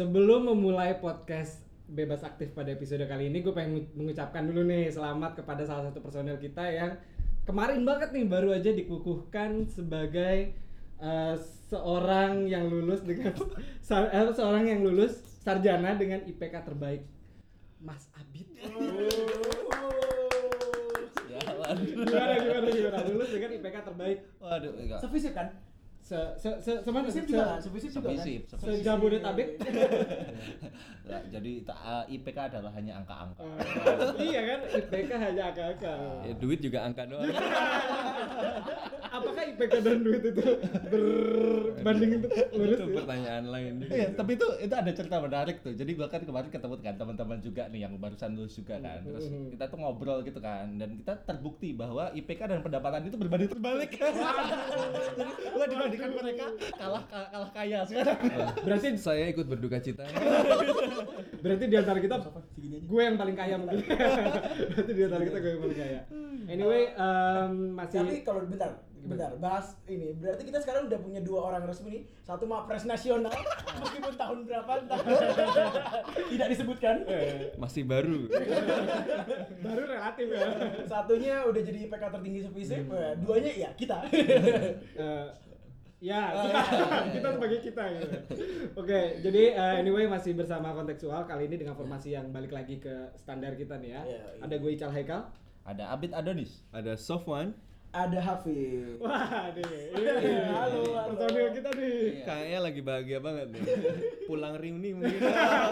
Sebelum memulai podcast bebas aktif pada episode kali ini, gue pengen mengucapkan dulu nih selamat kepada salah satu personel kita yang kemarin banget nih baru aja dikukuhkan sebagai eh, seorang yang lulus dengan eh, seorang yang lulus sarjana dengan IPK terbaik, Mas Abid. Jalan. gimana gimana gimana lulus dengan IPK terbaik Waduh, enggak. Sevisip kan? Se se se juga kan? Kan? Jadi ta- uh, IPK adalah hanya angka-angka. Eh, iya kan IPK hanya angka-angka Ya, duit juga angka doang. apakah IPK dan duit itu berbanding itu lurus itu ya? pertanyaan lain. Iya, tapi itu itu ada cerita menarik tuh. Jadi gua kan kemarin ketemu kan teman-teman juga nih yang barusan lulus juga kan. Terus Mhm. kita tuh ngobrol gitu kan dan kita terbukti bahwa IPK dan pendapatan itu berbanding terbalik. Jadi gua dibandingkan mereka kalah kalah, kaya sekarang. berarti Saya ikut berduka cita. berarti di antara kita gue yang paling kaya mungkin berarti di antara kita gue yang paling kaya anyway em, masih Tapi kalau bentar, bentar, bahas ini. Berarti kita sekarang udah punya dua orang resmi nih. Satu Mapres nasional, meskipun tahun berapa entah. tidak disebutkan. Masih baru. baru relatif ya Satunya udah jadi IPK tertinggi sevisip, eh, duanya ya kita. Eh, ya kita, kita sebagai kita gitu. Oke, jadi eh, anyway masih bersama kontekstual kali ini dengan formasi yang balik lagi ke standar kita nih ya. Iya, iya. Ada gue Ical Haikal. Ada Abid Adonis. Ada Sofwan. Ada Hafiz. Wah, nih. Iya, halo, halo. Personil kita nih. Kayaknya lagi bahagia banget nih. Pulang reuni mungkin.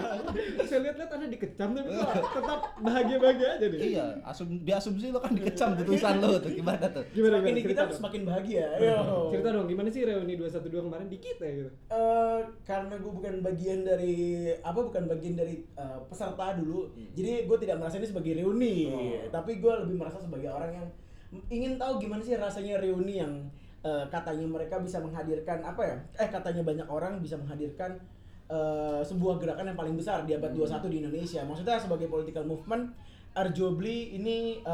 Saya lihat-lihat Anda dikecam tapi kok tetap bahagia-bahagia aja nih. Iya, asum diasumsi lo kan dikecam di tulisan lo tuh gimana tuh? Gimana Semakin gimana? kita Cerita dong. semakin bahagia. Ayo. Cerita dong, gimana sih reuni 212 kemarin dikit ya gitu. Eh, karena gue bukan bagian dari apa bukan bagian dari eh, peserta dulu jadi gue tidak merasa ini sebagai reuni tapi gue lebih merasa sebagai orang yang ingin tahu gimana sih rasanya reuni yang eh, katanya mereka bisa menghadirkan apa ya eh katanya banyak orang bisa menghadirkan eh, sebuah gerakan yang paling besar di abad 21 di Indonesia. Maksudnya sebagai political movement arguably ini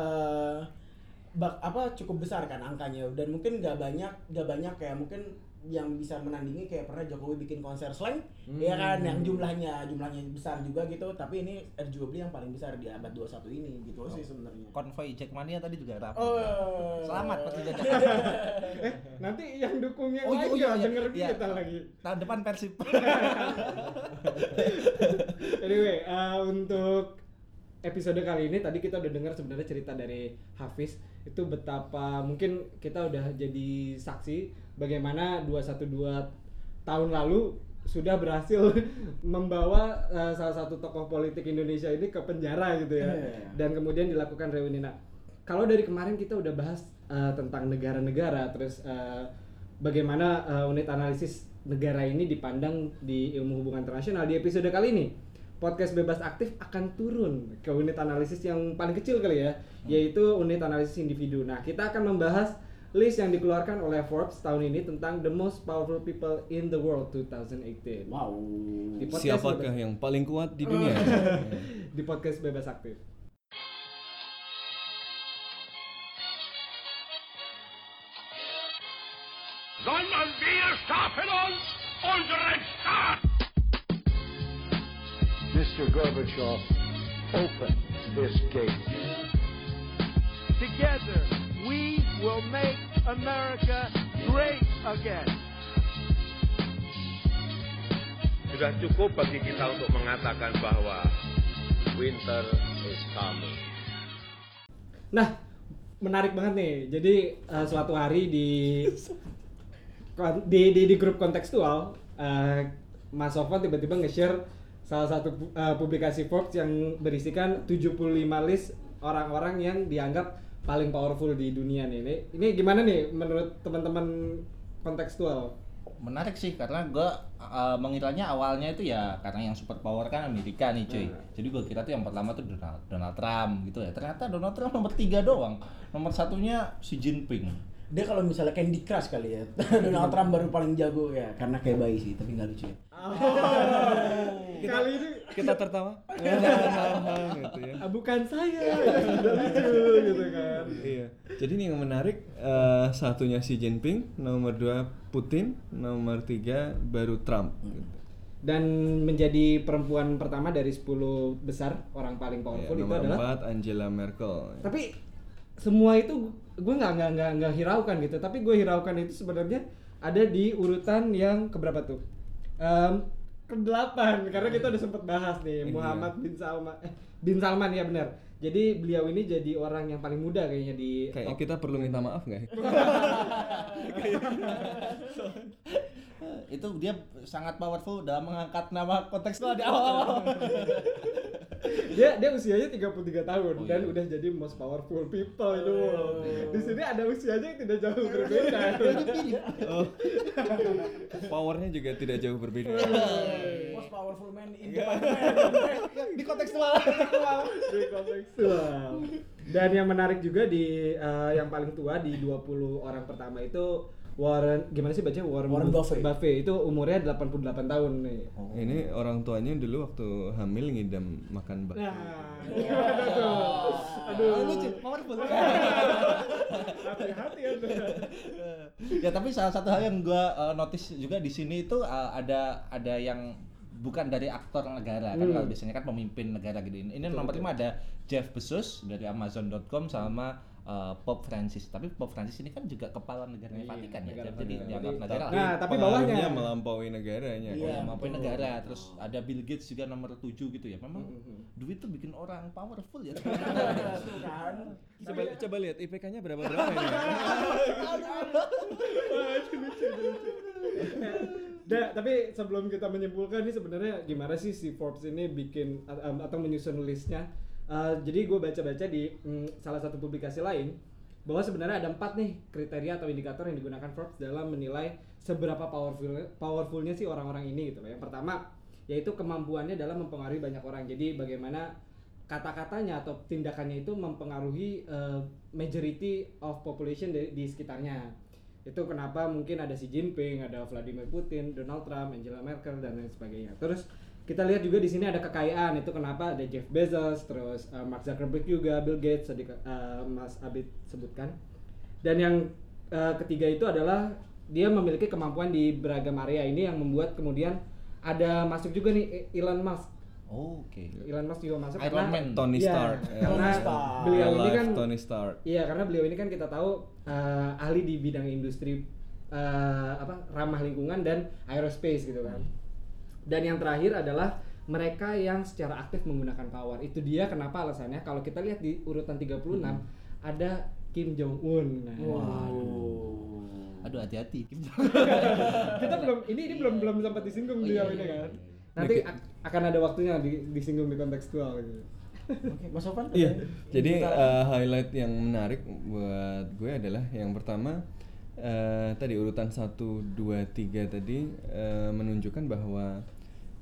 bak apa cukup besar kan angkanya. Dan mungkin nggak banyak nggak banyak kayak mungkin yang bisa menandingi kayak pernah Jokowi bikin konser slang ya kan yang jumlahnya jumlahnya besar juga gitu tapi ini arguably yang paling besar di abad 21 ini gitu sih sebenarnya Konvoy Jackmania tadi juga ramai. oh Selamat Persija Eh, nanti yang dukungnya Oh, iya, iya, nggak iya. denger Iya. kita lagi. Tahun depan Persib. Anyway, eh, untuk episode kali ini tadi kita udah dengar sebenarnya cerita dari Hafiz itu betapa mungkin kita udah jadi saksi bagaimana 212 tahun lalu sudah berhasil membawa eh, salah satu tokoh politik Indonesia ini ke penjara gitu ya Iya. dan kemudian dilakukan reuni. Nah, kalau dari kemarin kita udah bahas eh, tentang negara-negara terus eh, bagaimana eh, unit analisis negara ini dipandang di ilmu hubungan internasional di episode kali ini podcast bebas aktif akan turun ke unit analisis yang paling kecil kali ya yaitu unit analisis individu nah kita akan membahas list yang dikeluarkan oleh Forbes tahun ini tentang the most powerful people in the world 2018 wow Di podcast Siapakah bebas- yang paling kuat di dunia? di podcast bebas aktif sondern wir schaffen uns unseren Staat. Mr. Gorbachev, open this gate. Together, we will make America great again. Sudah cukup bagi kita untuk mengatakan bahwa winter is coming. Nah, menarik banget nih. Jadi eh, suatu hari di di di, di grup kontekstual eh, Mas Sofwan tiba-tiba nge-share salah satu eh, publikasi Forbes yang berisikan 75 list orang-orang yang dianggap paling powerful di dunia nih. Ini, ini gimana nih menurut teman-teman kontekstual? Menarik sih karena gua uh, mengiranya awalnya itu ya karena yang super power kan Amerika nih cuy. Jadi gua kira tuh yang pertama tuh Donald, Donald Trump gitu ya. Ternyata Donald Trump nomor tiga doang. Nomor satunya Xi Jinping. Dia kalau misalnya Candy Crush kali ya Donald Trump baru paling jago ya karena kayak bayi sih tapi nggak lucu ya Kali ini Kita tertawa. gitu ya. ah, bukan saya lucu gitu kan. Iya. Jadi nih yang menarik eh, satunya Xi Jinping, nomor dua Putin, nomor tiga baru Trump. gitu. dan menjadi perempuan pertama dari 10 besar orang paling Ya, powerful itu nomor adalah empat Angela Merkel. tapi semua itu gue nggak nggak nggak nggak hiraukan gitu tapi gue hiraukan itu sebenarnya ada di urutan yang keberapa tuh Em, ke delapan karena kita udah sempet bahas nih Iya. Muhammad bin Salman eh, bin Salman ya benar jadi beliau ini jadi orang yang paling muda kayaknya di Kayaknya kita perlu minta maaf nggak? ya? itu dia sangat powerful dalam mengangkat nama kontekstual di awal-awal. dia dia usianya 33 tahun Oh, dan iya. udah jadi most powerful people itu di sini ada usianya yang tidak jauh berbeda Oh. Powernya juga tidak jauh berbeda. Most powerful man in Iya. Japan. di kontekstual. di kontekstual. Dan yang menarik juga di eh, yang paling tua di 20 orang pertama itu Warren gimana sih baca Warren, Warren Buffett. Buffett itu umurnya 88 tahun nih. Ini orang tuanya dulu waktu hamil ngidam makan bakso. Nah, gimana tuh? Aduh, lucu, powerful. hati-hati Anda. ya tapi salah satu hal yang gua uh, notice juga di sini itu uh, ada ada yang bukan dari aktor negara kan Hmm. kalau biasanya kan pemimpin negara gitu ini Betul, nomor betul. lima ada Jeff Bezos dari Amazon.com sama uh, Pope Francis tapi Pope Francis ini kan juga kepala negaranya Iya, Vatikan ya negara jadi Vatikan. dianggap negara Nah, tapi bawahnya. melampaui negaranya. Iya. ya mampu betul. negara terus ada Bill Gates juga nomor 7 gitu ya memang Mhm. duit tuh bikin orang powerful ya kan. Coba coba lihat IPK-nya berapa berapa ini. Nah, tapi sebelum kita menyimpulkan nih sebenarnya gimana sih si Forbes ini bikin am- atau menyusun listnya? Uh, jadi gue baca-baca di mm, salah satu publikasi lain bahwa sebenarnya ada empat nih kriteria atau indikator yang digunakan Forbes dalam menilai seberapa powerful powerfulnya sih orang-orang ini gitu. Yang pertama yaitu kemampuannya dalam mempengaruhi banyak orang. Jadi bagaimana kata-katanya atau tindakannya itu mempengaruhi uh, majority of population di, di sekitarnya itu kenapa mungkin ada Xi Jinping, ada Vladimir Putin, Donald Trump, Angela Merkel dan lain sebagainya. Terus kita lihat juga di sini ada kekayaan itu kenapa ada Jeff Bezos, terus uh, Mark Zuckerberg juga, Bill Gates tadi uh, Mas Abid sebutkan. Dan yang uh, ketiga itu adalah dia memiliki kemampuan di beragam area ini yang membuat kemudian ada masuk juga nih Elon Musk. Oh, oke Elon Musk juga masuk Iron Man. Tony Iya, Stark. karena Tony Stark. beliau ini kan Tony Stark. Iya, karena beliau ini kan kita tahu eh, ahli di bidang industri eh, apa ramah lingkungan dan aerospace gitu kan. Dan yang terakhir adalah mereka yang secara aktif menggunakan power. Itu dia kenapa alasannya kalau kita lihat di urutan 36 ada Kim Jong Un. Nah, Waduh. aduh hati-hati kita belum ini ini belum belum sempat disinggung Oh, beliau iya, ini iya, kan. iya. Nanti ak- akan ada waktunya di- disinggung di kontekstual gitu. Oke, Mas Sofan. Iya. Jadi eh, highlight yang menarik buat gue adalah yang pertama eh, tadi urutan 1 2 3 tadi eh, menunjukkan bahwa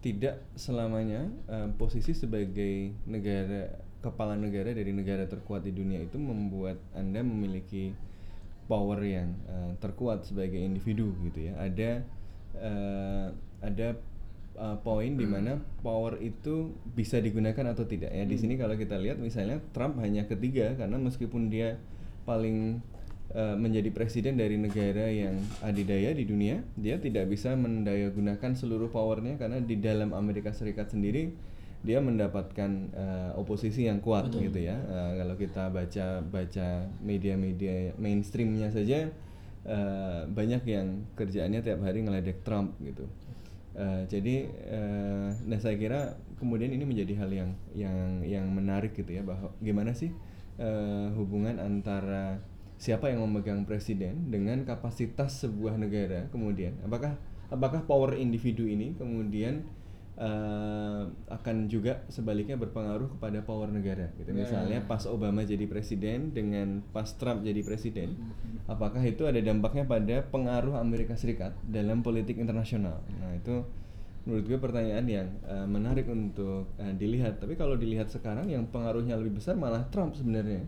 tidak selamanya eh, posisi sebagai negara kepala negara dari negara terkuat di dunia itu membuat Anda memiliki power yang eh, terkuat sebagai individu gitu ya. Ada eh, ada uh, poin di mana power itu bisa digunakan atau tidak ya. Di sini kalau kita lihat misalnya Trump hanya ketiga karena meskipun dia paling uh, menjadi presiden dari negara yang adidaya di dunia, dia tidak bisa mendayagunakan seluruh powernya karena di dalam Amerika Serikat sendiri dia mendapatkan uh, oposisi yang kuat gitu ya. Uh, kalau kita baca baca media-media mainstreamnya saja uh, banyak yang kerjaannya tiap hari ngeledek Trump gitu. Uh, jadi, uh, nah saya kira kemudian ini menjadi hal yang yang yang menarik gitu ya bahwa gimana sih uh, hubungan antara siapa yang memegang presiden dengan kapasitas sebuah negara kemudian apakah apakah power individu ini kemudian uh, akan juga sebaliknya berpengaruh kepada power negara? Gitu Ya. misalnya pas Obama jadi presiden dengan pas Trump jadi presiden apakah itu ada dampaknya pada pengaruh Amerika Serikat dalam politik internasional? Nah itu menurut gue pertanyaan yang uh, menarik untuk uh, dilihat. Tapi kalau dilihat sekarang yang pengaruhnya lebih besar malah Trump sebenarnya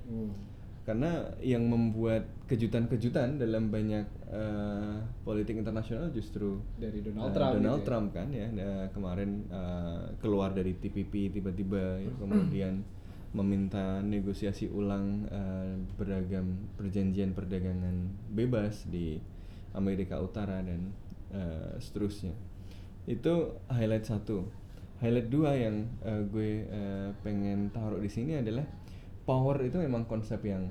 karena yang membuat kejutan-kejutan dalam banyak uh, politik internasional justru Dari Donald uh, Trump Donald gitu ya. Trump kan ya Nah, kemarin uh, keluar dari TPP tiba-tiba ya, kemudian meminta negosiasi ulang uh, beragam perjanjian perdagangan bebas di Amerika Utara dan uh, seterusnya Itu highlight satu. Highlight dua yang eh, gue eh, pengen taruh di sini adalah power itu memang konsep yang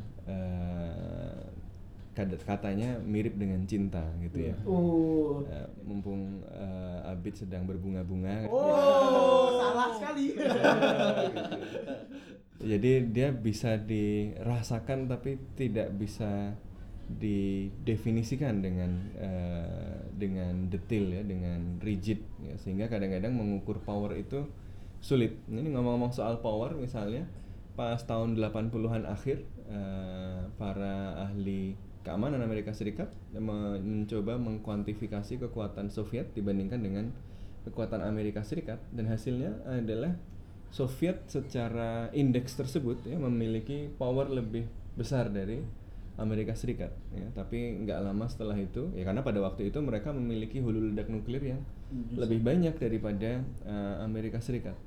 kad- katanya mirip dengan cinta gitu ya. Oh. Eh, mumpung eh, Abid sedang berbunga-bunga. Oh, salah sekali. Jadi dia bisa dirasakan tapi tidak bisa didefinisikan dengan eh, dengan detail ya, dengan rigid ya. Sehingga kadang-kadang mengukur power itu sulit. Ini ngomong-ngomong soal power misalnya pas tahun 80-an akhir eh, para ahli keamanan Amerika Serikat me- mencoba mengkuantifikasi kekuatan Soviet dibandingkan dengan kekuatan Amerika Serikat. Dan hasilnya adalah Soviet secara indeks tersebut ya memiliki power lebih besar dari Amerika Serikat ya. Tapi nggak lama setelah itu ya karena pada waktu itu mereka memiliki hulu ledak nuklir yang lebih banyak daripada eh, Amerika Serikat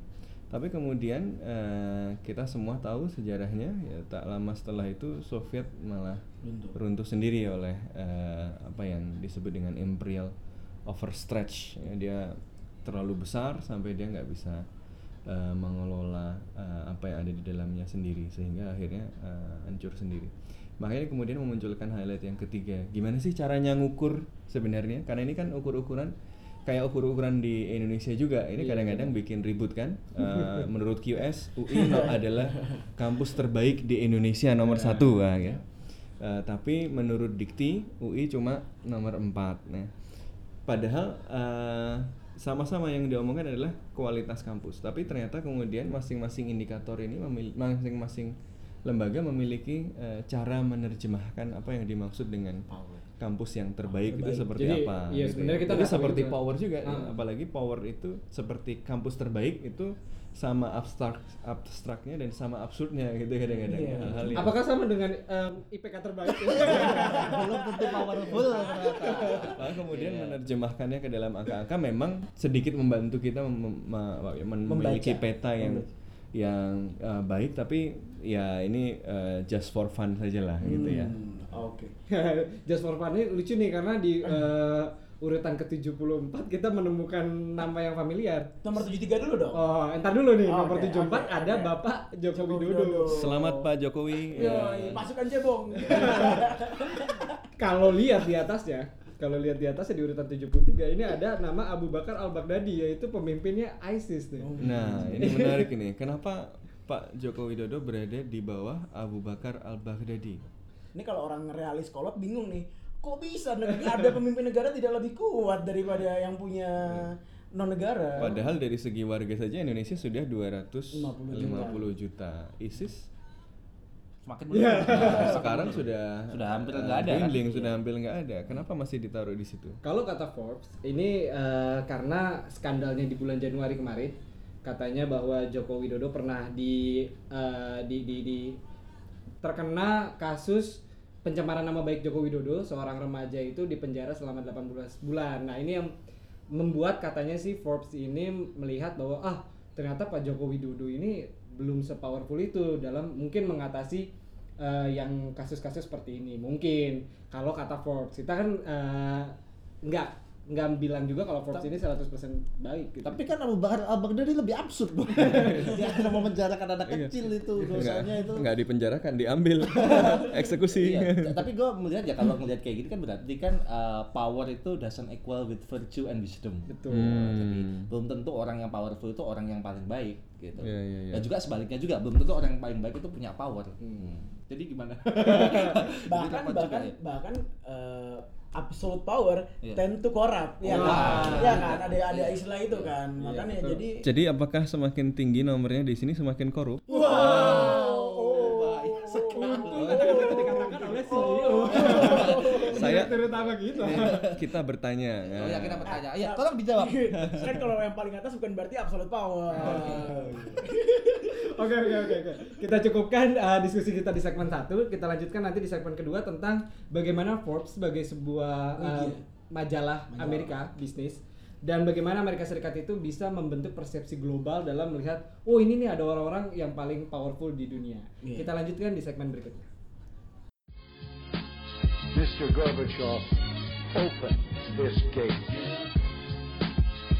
tapi kemudian eh, kita semua tahu sejarahnya ya tak lama setelah itu Soviet malah runtuh, sendiri oleh eh, apa yang disebut dengan imperial overstretch. Ya, dia terlalu besar sampai dia nggak bisa eh, mengelola eh, apa yang ada di dalamnya sendiri sehingga akhirnya eh, hancur sendiri. Makanya kemudian memunculkan highlight yang ketiga. Gimana sih caranya ngukur sebenarnya? Karena ini kan ukur-ukuran kayak ukur-ukuran di Indonesia juga. Ini kadang-kadang bikin ribut kan? Eh, menurut QS UI adalah kampus terbaik di Indonesia nomor satu. Ah, ya. Eh, tapi menurut Dikti UI cuma nomor 4 nah padahal eh, sama-sama yang diomongkan adalah kualitas kampus. Tapi ternyata kemudian masing-masing indikator ini masing-masing lembaga memiliki eh, cara menerjemahkan apa yang dimaksud dengan kampus yang terbaik itu seperti Jadi, apa iya, gitu sebenarnya ya. kita Jadi seperti itu. power juga ya. Ah. apalagi power itu seperti kampus terbaik itu sama abstrak abstraknya dan sama absurdnya gitu kadang-kadang Iya. hal-hal yang Apakah sama dengan em, IPK terbaik? belum tentu powerful Lalu kemudian Iya. menerjemahkannya ke dalam angka-angka memang sedikit membantu kita mem- mem- ya, Membaca. memiliki peta yang yang uh, baik tapi ya ini uh, just for fun saja lah gitu ya. Hmm, Oke. Just for fun ini lucu nih karena di eh, urutan ke-74 kita menemukan nama yang familiar. Nomor 73 dulu dong. Oh, entar dulu nih, Oke, nomor 74 oke, ada oke. Bapak Joko Joko Widodo. Widodo. Selamat Pak Jokowi. Ya. pasukan cebong. Kalau lihat di atasnya, kalau lihat di atasnya di urutan 73 ini ada nama Abu Bakar Al-Baghdadi yaitu pemimpinnya ISIS nih. Nah, ini menarik ini. Kenapa Pak Joko Widodo berada di bawah Abu Bakar Al-Baghdadi? Ini kalau orang realis kolot bingung nih. Kok bisa ada pemimpin negara tidak lebih kuat daripada yang punya non negara? Padahal dari segi warga saja Indonesia sudah 50 250 juta. ISIS semakin Iya. menurun. sekarang sudah Sudah hampir eh, nggak ada, kan? dwindling, sudah hampir nggak ada. Kenapa masih ditaruh di situ? Kalau kata Forbes, ini eh, karena skandalnya di bulan Januari kemarin, katanya bahwa Joko Widodo pernah di eh, di, di, di- terkena kasus pencemaran nama baik Joko Widodo, seorang remaja itu dipenjara selama 18 bulan. Nah, ini yang membuat katanya sih Forbes ini melihat bahwa ah ternyata Pak Joko Widodo ini belum sepowerful itu dalam mungkin mengatasi eh, yang kasus-kasus seperti ini. Mungkin kalau kata Forbes kita kan nggak nggak bilang juga kalau Forbes ini 100% baik gitu. Tapi kan Abu Bakar Al Baghdadi lebih absurd bang. Dia hanya memenjarakan anak kecil itu dosanya itu. nggak dipenjarakan, diambil, eksekusi. Iya, tapi gue melihat ya kalau melihat kayak gini kan berarti kan uh, power itu doesn't equal with virtue and wisdom. Betul. Jadi Hmm. belum tentu orang yang powerful itu orang yang paling baik gitu. Iya, iya, iya. Dan juga sebaliknya juga belum tentu orang yang paling baik itu punya power. Hmm. Jadi gimana? Jadi bahkan bahkan juga ya. bahkan eh, absolute power Iya. tend to corrupt ya Wah. kan ya kan ada ada istilah itu kan Iya, makanya betul. jadi Jadi apakah semakin tinggi nomornya di sini semakin korup? wow Oh, baik sekali. Kata-kata itu dikatakan oleh CEO. Saya- terutama gitu. Kita bertanya. Oh ya kita bertanya. Ya tolong dijawab. kan kalau yang paling atas bukan berarti absolute power Oke oke oke oke. Kita cukupkan uh, diskusi kita di segmen satu. Kita lanjutkan nanti di segmen kedua tentang bagaimana Forbes sebagai sebuah uh, majalah Amerika bisnis dan bagaimana Amerika Serikat itu bisa membentuk persepsi global dalam melihat oh ini nih ada orang-orang yang paling powerful di dunia. Iya. Kita lanjutkan di segmen berikutnya. Mr. Gorbachev, open this gate.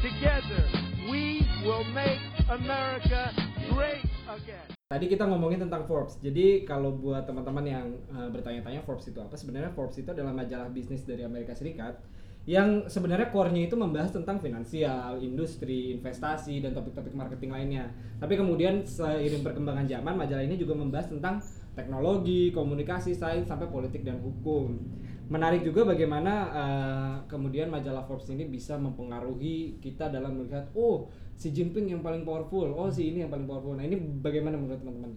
Together, we will make America great again. Tadi kita ngomongin tentang Forbes. Jadi kalau buat teman-teman yang eh, bertanya-tanya Forbes itu apa, sebenarnya Forbes itu adalah majalah bisnis dari Amerika Serikat yang sebenarnya core-nya itu membahas tentang finansial, industri, investasi dan topik-topik marketing lainnya. Tapi kemudian seiring perkembangan zaman, majalah ini juga membahas tentang teknologi, komunikasi, sains sampai politik dan hukum. Menarik juga bagaimana eh, kemudian majalah Forbes ini bisa mempengaruhi kita dalam melihat oh si Jinping yang paling powerful, oh si ini yang paling powerful. Nah ini bagaimana menurut teman-teman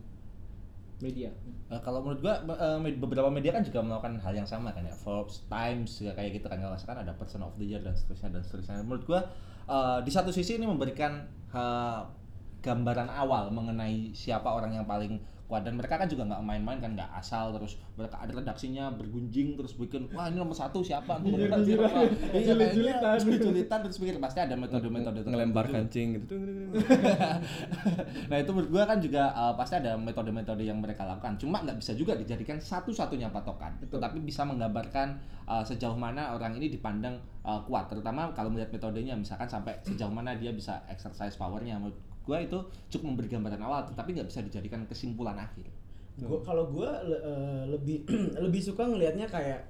media? Eh, kalau menurut gua eh, beberapa media kan juga melakukan hal yang sama kan ya Forbes Times juga kayak gitu kan sekarang ada Person of the Year dan seterusnya dan seterusnya menurut gua eh, di satu sisi ini memberikan eh, gambaran awal mengenai siapa orang yang paling kuat. Dan mereka kan juga nggak main-main kan nggak asal terus mereka ada redaksinya bergunjing terus bikin wah ini nomor satu siapa? Nomor siapa? Iya Julit-julitan. julit-julitan terus pikir pasti ada metode-metode ngelempar kancing gitu. Nah itu menurut gua kan juga uh, pasti ada metode-metode yang mereka lakukan. Cuma nggak bisa juga dijadikan satu-satunya patokan tetapi bisa menggambarkan uh, sejauh mana orang ini dipandang uh, kuat. Terutama kalau melihat metodenya misalkan sampai sejauh mana dia bisa exercise powernya gua itu cukup memberi gambaran awal tetapi nggak bisa dijadikan kesimpulan akhir Gua kalau gua le- eh, lebih lebih suka ngelihatnya kayak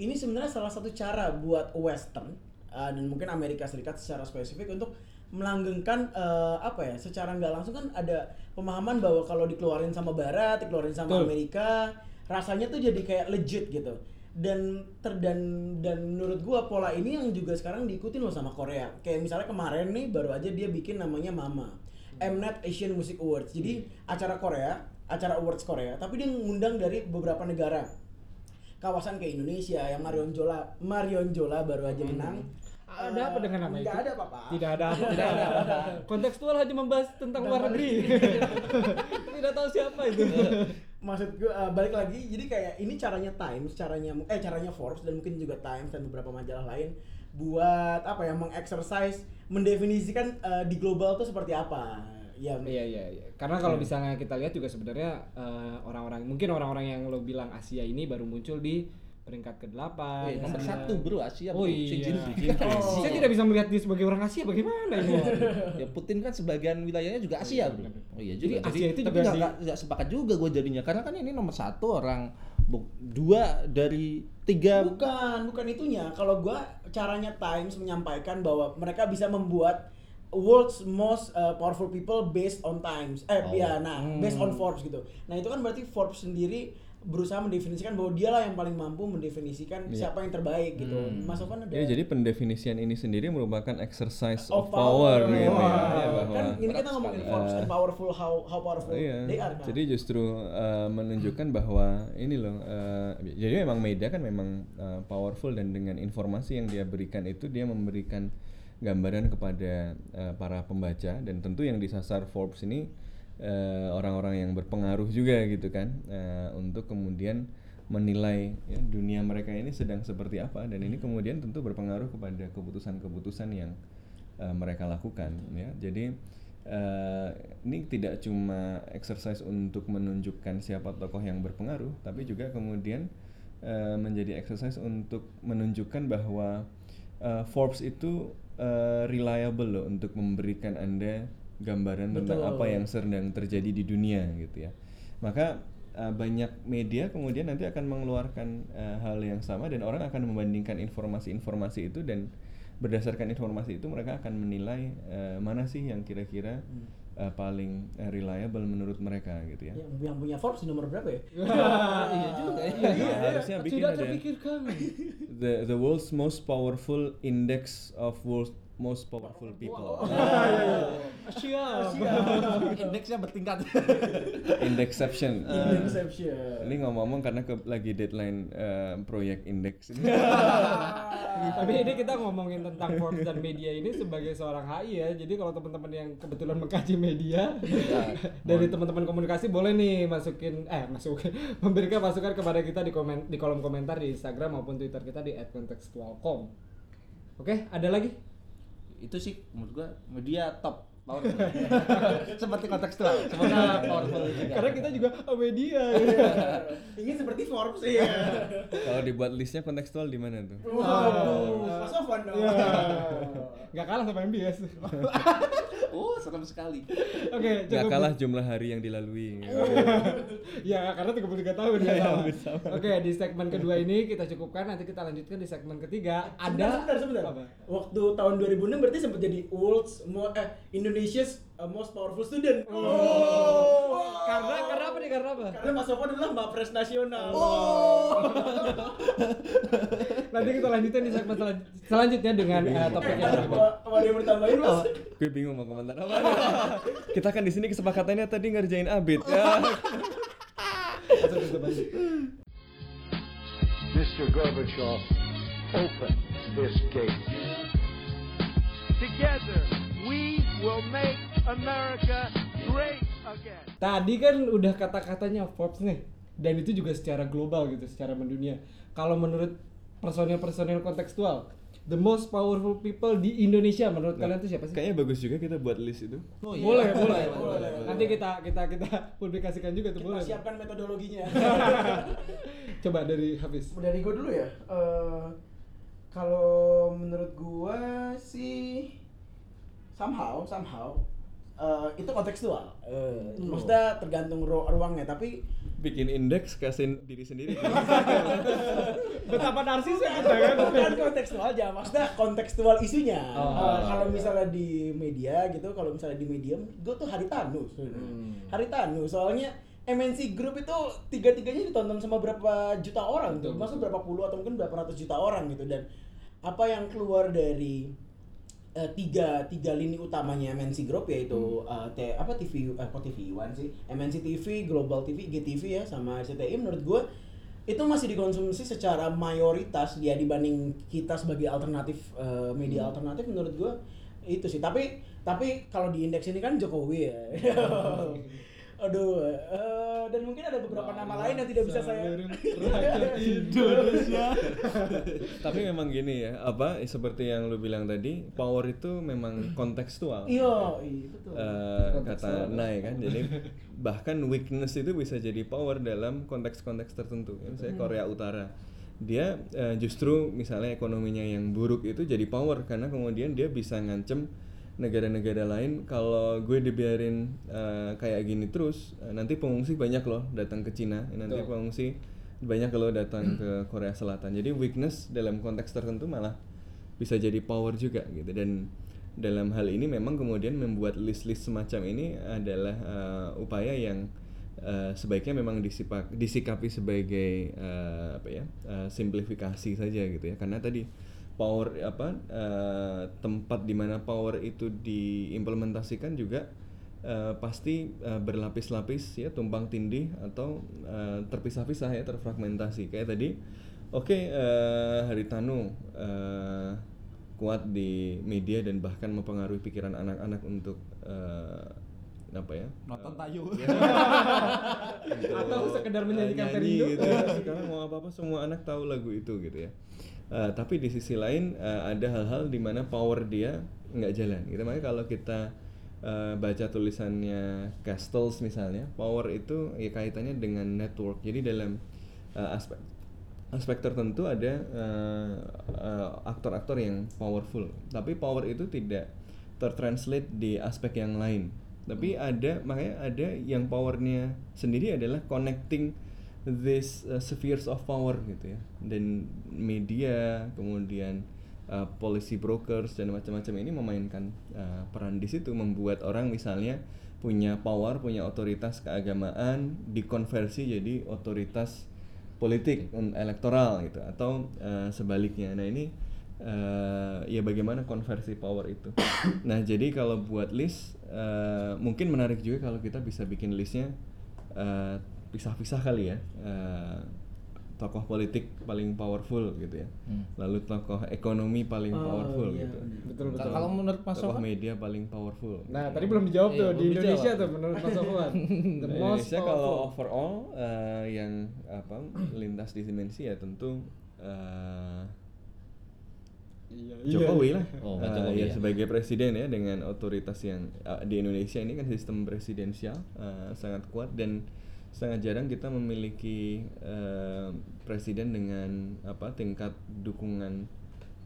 ini sebenarnya salah satu cara buat Western eh, dan mungkin Amerika Serikat secara spesifik untuk melanggengkan eh, apa ya secara nggak langsung kan ada pemahaman bahwa kalau dikeluarin sama Barat, dikeluarin sama Betul. Amerika, rasanya tuh jadi kayak legit gitu. Dan ter dan dan menurut gua pola ini yang juga sekarang diikutin loh sama Korea. Kayak misalnya kemarin nih baru aja dia bikin namanya Mama. Mnet Asian Music Awards. Jadi acara Korea, acara awards Korea, tapi dia ngundang dari beberapa negara. Kawasan kayak Indonesia yang Marion Jola, Marion Jola baru aja menang. Ada apa dengan nama Nggak itu? ada apa-apa. Tidak ada. Tidak ada. Kontekstual hanya membahas tentang luar negeri. Tidak tahu siapa itu. Maksud gue uh, balik lagi, jadi kayak ini caranya Times, caranya eh caranya Forbes dan mungkin juga Times dan beberapa majalah lain buat apa ya mengexercise, mendefinisikan uh, di global tuh seperti apa. Ya, Iya iya iya. Karena kalau misalnya kita lihat juga sebenarnya eh, orang-orang mungkin orang-orang yang lo bilang Asia ini baru muncul di peringkat ke-8. Eh, nomor satu bro Asia Oh bro. Iya. Jinping. Oh. Saya tidak bisa melihat dia sebagai orang Asia bagaimana ini? ya Putin kan sebagian wilayahnya juga Asia bro. Oh iya Jadi juga. Asia itu tapi juga nggak di- sepakat juga gue jadinya karena kan ini nomor satu orang dua dari tiga. Bukan, bukan itunya. Kalau gua caranya Times menyampaikan bahwa mereka bisa membuat world's most uh, powerful people based on Times. Eh, Oh. ya, nah, based on Forbes gitu. Nah, itu kan berarti Forbes sendiri berusaha mendefinisikan bahwa dialah yang paling mampu mendefinisikan Iya. siapa yang terbaik gitu. Mas Sofwan ada Ya, jadi pendefinisian ini sendiri merupakan exercise of of, power, power. gitu ya. Wah. Ya, bahwa kan ini kita ngomongin Forbes Eh, and powerful how how powerful Iya, they are kan. jadi justru uh, menunjukkan bahwa ini loh, uh, jadi memang media kan memang uh, powerful dan dengan informasi yang dia berikan itu dia memberikan gambaran kepada uh, para pembaca dan tentu yang disasar Forbes ini uh, orang-orang yang berpengaruh juga gitu kan uh, untuk kemudian menilai ya, dunia mereka ini sedang seperti apa. Dan ini kemudian tentu berpengaruh kepada keputusan-keputusan yang uh, mereka lakukan ya. Jadi uh, ini tidak cuma exercise untuk menunjukkan siapa tokoh yang berpengaruh tapi juga kemudian uh, menjadi exercise untuk menunjukkan bahwa uh, Forbes itu uh, reliable loh untuk memberikan anda gambaran tentang Betul. apa yang sedang terjadi di dunia gitu ya maka uh, banyak media kemudian nanti akan mengeluarkan uh, hal yang sama dan orang akan membandingkan informasi-informasi itu dan berdasarkan informasi itu mereka akan menilai uh, mana sih yang kira-kira uh, paling uh, reliable menurut mereka gitu ya. yang, yang punya Forbes nomor berapa ya? iya juga ya. Ya, harusnya bikin Tidak ada terpikirkan. the the world's most powerful index of world's most powerful people. Asia. Indeksnya bertingkat. Indexception. Inception. Ini ngomong-ngomong karena ke, lagi deadline uh, proyek indeks ini. Tapi ini kita ngomongin tentang Forbes dan media ini sebagai seorang HI ya. Jadi kalau teman-teman yang kebetulan mengkaji media dari teman-teman komunikasi boleh nih masukin eh masukin memberikan masukan kepada kita di komen di kolom komentar di Instagram maupun Twitter kita di @contextualcom. Oke, ada lagi? Itu sih menurut gua media top powerful. Seperti kontekstual, semoga powerful juga. Karena kita juga media. Ingin seperti Forbes ya. Kalau dibuat listnya kontekstual di mana tuh? Waduh, Mas Sofwan dong. Iya. Nggak kalah sama MBS. Oh, serem sekali. Oke, Nggak cukup. kalah jumlah hari yang dilalui. ya karena 33 tahun Iya, ya iya, bersama. Oke, di segmen kedua ini kita cukupkan nanti kita lanjutkan di segmen ketiga. Ada sebentar, sebentar. Apa? Waktu tahun 2006 berarti sempat jadi world's mo- eh, Indonesia's uh, most powerful student. Oh. Karena karena apa nih? Karena apa? Karena Mas Sofwan adalah Mbak Nasional. Nanti kita lanjutin di segmen selan- selanjutnya dengan eh, topik yang. Apa apa ada yang mau ditambahin, Mas? Gue bingung mau komentar apa. Kita kan di sini kesepakatannya tadi ngerjain abit. Ya. Mr. Gorbachev, open this gate. Together, we will make America great again. Tadi kan udah kata-katanya Forbes nih dan itu juga secara global gitu, secara mendunia. Kalau menurut personil-personil kontekstual, the most powerful people di Indonesia menurut kalian itu siapa sih? Kayaknya bagus juga kita buat list itu. Oh, iya. boleh, boleh, boleh, boleh. Nanti kita kita kita publikasikan juga tuh Kita boleh. siapkan metodologinya. Coba dari Hafiz. Dari gue dulu ya. Eh, kalau menurut gua sih somehow somehow eh, itu kontekstual. Eh, Maksudnya tergantung ru- ruangnya, tapi Bikin indeks kasih diri sendiri. Betapa narsisnya kita kan. bukan kontekstual aja, maksudnya kontekstual isunya. Oh. Eh, kalau misalnya di media gitu, kalau misalnya di medium, gue tuh Haritanu. Haritanu, soalnya MNC Group itu tiga-tiganya ditonton sama berapa juta orang tuh, Betul, maksudnya berapa puluh atau mungkin berapa ratus juta orang gitu dan apa yang keluar dari eh, tiga tiga lini utamanya MNC Group yaitu eh, T- apa TV eh, kok TV One sih? MNC TV, Global TV, GTV ya sama RCTI menurut gue itu masih dikonsumsi secara mayoritas dia dibanding kita sebagai alternatif eh, media alternatif menurut gue itu sih. Tapi tapi kalau di indeks ini kan Jokowi ya aduh eh, dan mungkin ada beberapa nama lain yang tidak bisa saya Indonesia. Tapi memang gini ya, apa seperti yang lu bilang tadi, power itu memang kontekstual. iya iya betul. Eh, kata Nay kan jadi bahkan weakness itu bisa jadi power dalam konteks-konteks tertentu. Ya, misalnya Korea Utara. Dia eh, justru misalnya ekonominya yang buruk itu jadi power karena kemudian dia bisa ngancem negara-negara lain kalau gue dibiarin eh, kayak gini terus eh, nanti pengungsi banyak loh datang ke Cina nanti Betul. pengungsi banyak kalau datang ke Korea Selatan. Jadi weakness dalam konteks tertentu malah bisa jadi power juga gitu. Dan dalam hal ini memang kemudian membuat list-list semacam ini adalah uh, upaya yang uh, sebaiknya memang disipak, disikapi sebagai uh, apa ya uh, simplifikasi saja gitu ya. Karena tadi power apa uh, tempat di mana power itu diimplementasikan juga uh, pasti uh, berlapis-lapis ya tumpang tindih atau uh, terpisah-pisah ya terfragmentasi kayak tadi oke uh, Haritanu uh, kuat di media dan bahkan mempengaruhi pikiran anak-anak untuk eh, apa ya Nonton tayu. Atau sekedar menyanyikan nyanyi Perindo. gitu ya. sekarang mau apa apa semua anak tahu lagu itu gitu ya Eh, tapi di sisi lain eh, ada hal-hal di mana power dia nggak jalan gitu. Makanya kalau kita eh, baca tulisannya Castles misalnya power itu ya kaitannya dengan network. Jadi dalam eh, aspek aspek tertentu ada eh, eh, aktor-aktor yang powerful. Tapi power itu tidak tertranslate di aspek yang lain. Tapi ada makanya ada yang powernya sendiri adalah connecting this uh, spheres of power gitu ya. Dan media kemudian uh, policy brokers dan macam-macam ini memainkan uh, peran di situ membuat orang misalnya punya power punya otoritas keagamaan dikonversi jadi otoritas politik elektoral gitu atau uh, sebaliknya. Nah ini uh, ya bagaimana konversi power itu? Nah jadi kalau buat list uh, mungkin menarik juga kalau kita bisa bikin listnya uh, pisah-pisah kali ya uh, tokoh politik paling powerful gitu ya Hmm. lalu tokoh ekonomi paling Oh, powerful iya, gitu Betul betul. Kalau menurut Mas tokoh media paling powerful Nah, tadi belum dijawab Iya, tuh di belum Indonesia dijawab. tuh menurut Mas Sofwan. The Nah, most Indonesia kalau overall eh, yang apa lintas di dimensi ya tentu eh, Jokowi lah. Oh, Eh, Jokowi ya, ya. sebagai presiden ya dengan otoritas yang eh, di Indonesia ini kan sistem presidensial eh, sangat kuat dan sangat jarang kita memiliki eh, presiden dengan apa tingkat dukungan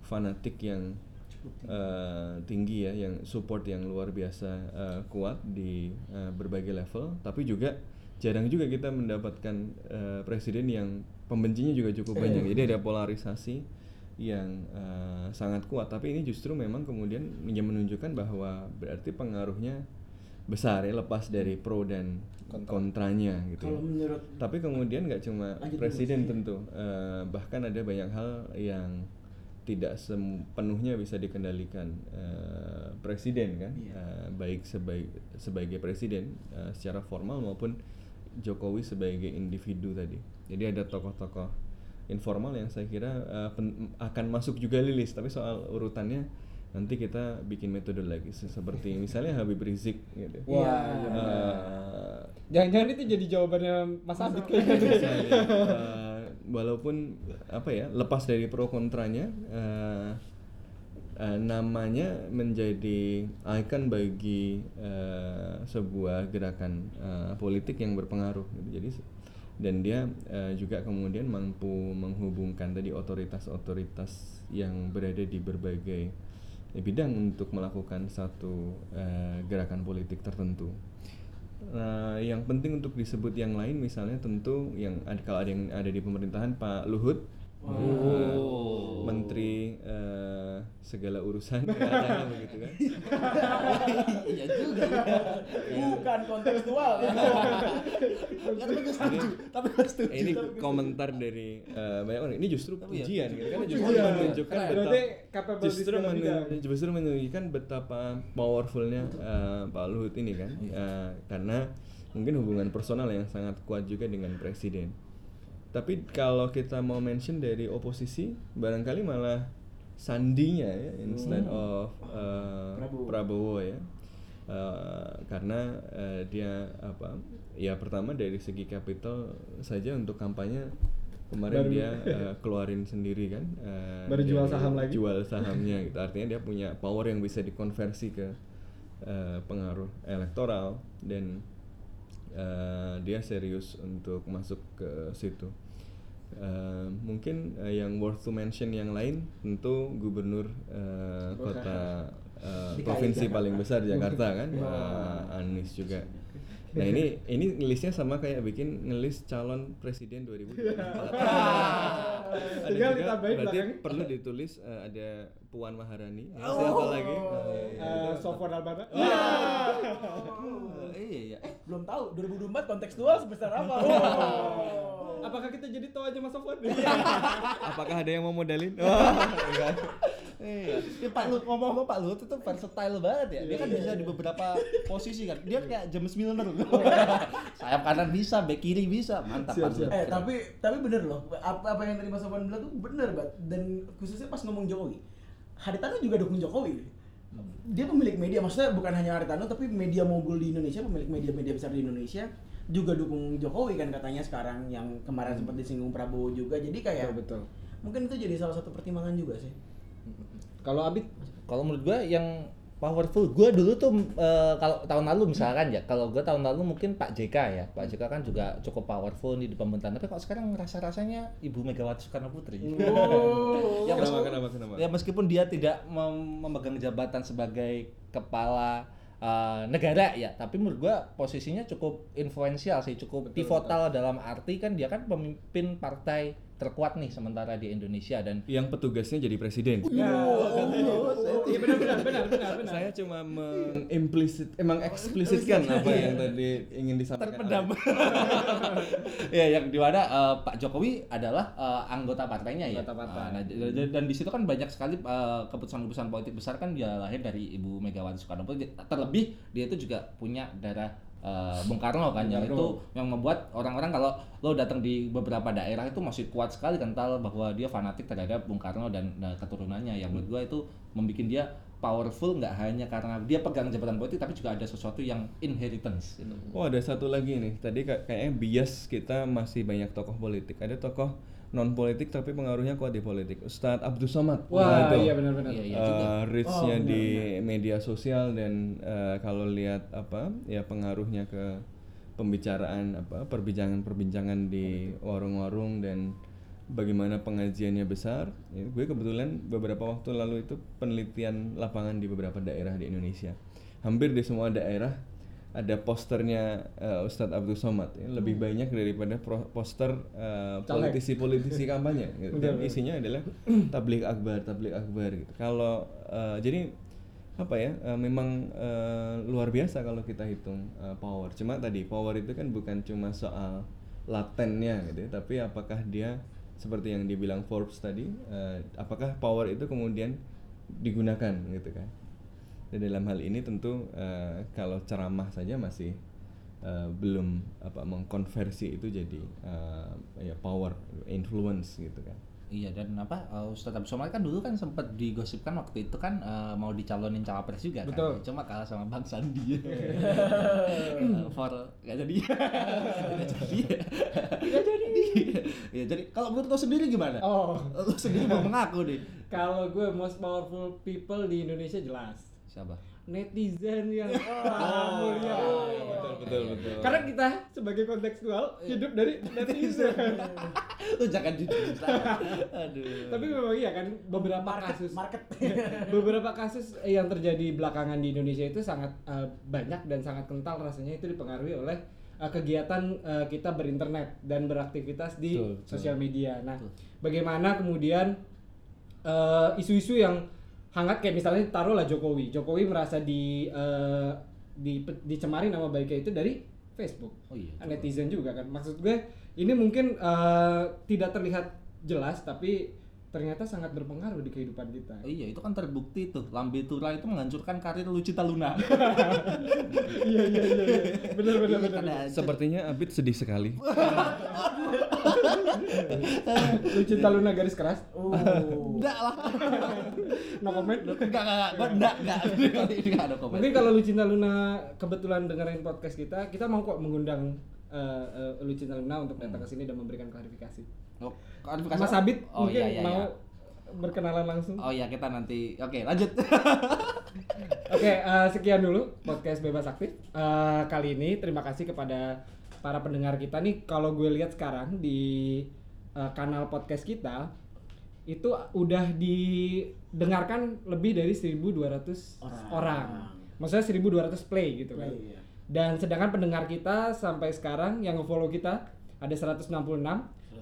fanatik yang eh, tinggi ya, yang support yang luar biasa eh, kuat di eh, berbagai level, tapi juga jarang juga kita mendapatkan eh, presiden yang pembencinya juga cukup banyak. Jadi ada polarisasi yang eh, sangat kuat. Tapi ini justru memang kemudian menunjukkan bahwa berarti pengaruhnya besar ya lepas dari pro dan kontranya gitu. Kalau ya. menurut Tapi kemudian nggak cuma Lanjut presiden Mas. tentu, eh, bahkan ada banyak hal yang tidak sepenuhnya bisa dikendalikan eh, presiden kan, Iya. Eh, baik sebagai sebagai presiden eh, secara formal maupun Jokowi sebagai individu tadi. Jadi ada tokoh-tokoh informal yang saya kira pen- akan masuk juga lilis, tapi soal urutannya nanti kita bikin metode lagi Se- seperti misalnya Habib Rizik gitu. Iya, Eh, Jangan-jangan itu jadi jawabannya Mas Abid kayaknya. misalnya, eh, walaupun apa ya lepas dari pro kontranya eh, eh, namanya menjadi ikon bagi eh, sebuah gerakan eh, politik yang berpengaruh gitu. jadi dan dia eh, juga kemudian mampu menghubungkan tadi otoritas-otoritas yang berada di berbagai bidang untuk melakukan satu eh, gerakan politik tertentu. Nah, yang penting untuk disebut yang lain misalnya tentu yang ada kalau ada yang ada di pemerintahan Pak Luhut eh, menteri eh, segala urusan katanya begitu kan. Iya juga. ya. bukan kontekstual ya. Ya, tapi gue setuju. Tapi gue setuju. ini komentar dari eh, banyak orang ini justru ya, pujian gitu kan justru menunjukkan betapa justru, segala menun- bidang. justru menunjukkan betapa powerfulnya eh, Pak Luhut ini kan Eh, karena mungkin hubungan personal yang sangat kuat juga dengan presiden tapi kalau kita mau mention dari oposisi barangkali malah sandinya ya instead of eh, Prabowo. Prabowo ya. Eh, karena eh, dia apa ya pertama dari segi capital saja untuk kampanye kemarin Baru- dia eh, keluarin sendiri kan eh, Baru jual saham lagi. jual sahamnya gitu. Artinya dia punya power yang bisa dikonversi ke eh, pengaruh elektoral dan eh, dia serius untuk masuk ke situ Eh, mungkin eh, yang worth to mention yang lain tentu gubernur eh, kota DKI provinsi Jakarta. paling besar Jakarta kan. Pak Anies juga nah ini ini ngelisnya sama kayak bikin ngelis calon presiden 2024 ada Tinggal juga ditambahin berarti belakang. perlu ditulis eh, ada Puan Maharani. Ya, siapa lagi? Eh, Sofwan Albana. Oh, iya. Iya. Eh, belum tahu. 2024 kontekstual sebesar apa? Oh. Apakah kita jadi tahu aja Mas Sofwan? apakah ada yang mau modalin Iya. Ya, Pak Lut ngomong-ngomong Pak Lut itu versatile banget ya. Dia kan bisa di beberapa posisi kan. Dia kayak James Milner. Sayap kanan bisa, back kiri bisa. Mantap Siap, Pak Lut. eh tapi tapi bener loh apa apa yang tadi Mas Sofwan bilang tuh bener banget dan khususnya pas ngomong Jokowi Haritano juga dukung Jokowi dia pemilik media maksudnya bukan hanya Haritano tapi media mogul di Indonesia pemilik media-media besar di Indonesia juga dukung Jokowi kan katanya sekarang yang kemarin sempat disinggung Prabowo juga jadi kayak Betul, betul. mungkin itu jadi salah satu pertimbangan juga sih Kalau Abid Kalau menurut gua yang powerful, gua dulu tuh eh, kalau tahun lalu misalkan ya, kalau gua tahun lalu mungkin Pak JK ya, Pak JK kan juga cukup powerful nih di pemerintahan. Tapi kok sekarang rasa rasanya Ibu Megawati Soekarno Putri. oh ya, kenapa meskipun, kenapa kenapa ya meskipun dia tidak mem- memegang jabatan sebagai kepala uh, negara ya, tapi menurut gua posisinya cukup influensial sih, cukup pivotal dalam arti kan dia kan pemimpin partai terkuat nih sementara di Indonesia dan yang petugasnya jadi presiden Iya benar benar benar benar benar. saya cuma mengimplisit emang eksplisitkan apa yang tadi ingin disampaikan terpendam. ya yang di mana eh, Pak Jokowi adalah eh, anggota partainya ya. Anggota partai. Ah, nah, d- d- dan di situ kan banyak sekali eh, keputusan-keputusan politik besar kan dia lahir dari Ibu Megawati Soekarno Putri. Terlebih dia itu juga punya darah eh, Bung Karno kan yang Bung itu Karno. yang membuat orang-orang kalau lo datang di beberapa daerah itu masih kuat sekali kental bahwa dia fanatik terhadap Bung Karno dan, dan keturunannya yang menurut gua itu membuat dia powerful nggak hanya karena dia pegang jabatan politik tapi juga ada sesuatu yang inheritance gitu. Oh ada satu lagi nih tadi ka- kayaknya bias kita masih banyak tokoh politik ada tokoh non politik tapi pengaruhnya kuat di politik. Ustadz Abdul Somad. Wah, itu. iya benar-benar. Iya, iya Eh, juga. reach-nya Oh, di media sosial dan eh, kalau lihat apa ya pengaruhnya ke pembicaraan apa perbincangan-perbincangan di warung-warung dan bagaimana pengajiannya besar. Ya, gue kebetulan beberapa waktu lalu itu penelitian lapangan di beberapa daerah di Indonesia. Hampir di semua daerah ada posternya eh, Ustadz Abdul Somad. Ya, lebih banyak daripada pro- poster eh, Caleg. politisi-politisi kampanye gitu. Dan isinya adalah tablik akbar tablik akbar gitu. Kalau eh, jadi apa ya eh, memang eh, luar biasa kalau kita hitung eh, power. Cuma tadi power itu kan bukan cuma soal latennya gitu ya, tapi apakah dia seperti yang dibilang Forbes tadi eh, apakah power itu kemudian digunakan gitu kan dan dalam hal ini tentu eh, kalau ceramah saja masih eh, belum apa mengkonversi itu jadi eh, ya power influence gitu kan Iya dan apa uh, Ustadz Abdul Somad kan dulu kan sempat digosipkan waktu itu kan uh, mau dicalonin cawapres juga Betul. kan. Cuma kalah sama Bang Sandi. Uh, for nggak jadi. Nggak jadi. Nggak jadi. Ya jadi kalau menurut lo sendiri gimana? Oh, Lo sendiri mau mengaku nih. kalau gue most powerful people di Indonesia jelas Siapa? netizen yang sangat mulia. betul betul betul Karena kita sebagai kontekstual hidup dari netizen. Lo jangan jujur. Aduh. Tapi memang iya kan beberapa market, kasus market. beberapa kasus yang terjadi belakangan di Indonesia itu sangat eh, banyak dan sangat kental rasanya itu dipengaruhi oleh eh, kegiatan eh, kita berinternet dan beraktivitas di sosial media. Nah, Betul. bagaimana kemudian isu-isu yang hangat kayak misalnya taruhlah Jokowi. Jokowi merasa di eh, di dicemari nama baiknya itu dari Facebook. Oh iya. Netizen juga kan. Maksud gue ini mungkin eh, tidak terlihat jelas tapi ternyata sangat berpengaruh di kehidupan kita. Oh iya itu kan terbukti tuh Lambe Tura itu menghancurkan karir Lucita Luna. iya iya iya iya. benar benar benar Karena sepertinya Abid sedih sekali lu cinta Luna garis keras Oh. enggak lah. No comment Enggak enggak enggak. Enggak enggak. Enggak ada komen. mungkin kalau lu cinta Luna kebetulan dengerin podcast kita kita mau kok mengundang eh, eh, lu cinta Luna untuk datang ke sini dan memberikan klarifikasi Oh, klarifikasi Mas? Abid oh, mungkin iya, iya, mau iya. berkenalan langsung Oh iya kita nanti. Oke, lanjut. Oke, eh, sekian dulu podcast bebas aktif Eh, kali ini. Terima kasih kepada para pendengar kita nih. Kalau gue lihat sekarang di eh, kanal podcast kita itu udah didengarkan lebih dari 1.200 orang. Orang. Maksudnya 1.200 play gitu kan. Iya. Dan sedangkan pendengar kita sampai sekarang yang nge-follow kita ada 166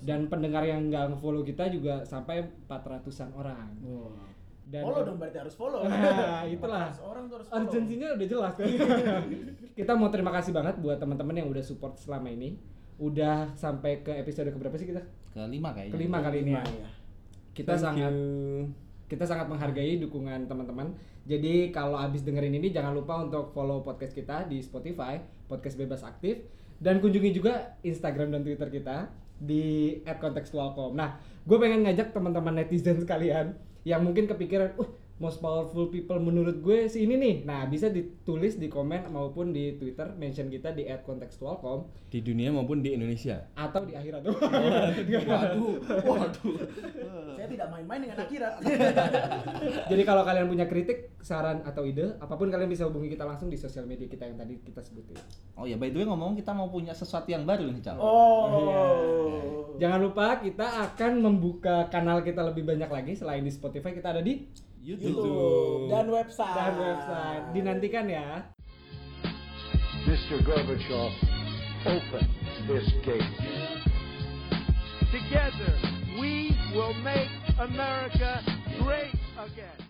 dan pendengar yang nggak nge-follow kita juga sampai 400-an orang. Dan follow dong berarti harus follow. Nah, itulah. 400 orang tuh harus follow. Urgensinya udah jelas kan. kita mau terima kasih banget buat teman-teman yang udah support selama ini. Udah sampai ke episode keberapa sih kita? Kelima kayaknya. Kelima kali ini ya. Kita Thank sangat you. kita sangat menghargai dukungan teman-teman. Jadi kalau habis dengerin ini jangan lupa untuk follow podcast kita di Spotify, podcast bebas aktif dan kunjungi juga Instagram dan Twitter kita di @kontekstualcom. Nah, gue pengen ngajak teman-teman netizen sekalian yang mungkin kepikiran, "Uh, most powerful people menurut gue si ini nih." Nah, bisa ditulis di komen maupun di Twitter mention kita di @kontekstualcom di dunia maupun di Indonesia atau di akhirat. Waduh, waduh. Saya tidak main-main dengan akhirat. Jadi kalau kalian punya kritik, saran atau ide, apa pun kalian bisa hubungi kita langsung di sosial media kita yang tadi kita sebutin. Oh ya, by the way ngomong kita mau punya sesuatu yang baru nih, Cal. oh. Jangan lupa kita akan membuka kanal kita lebih banyak lagi selain di Spotify kita ada di YouTube. YouTube dan website. dan website. Dinantikan ya. Mr. Gorbachev, open this gate. Together, we will make America great again.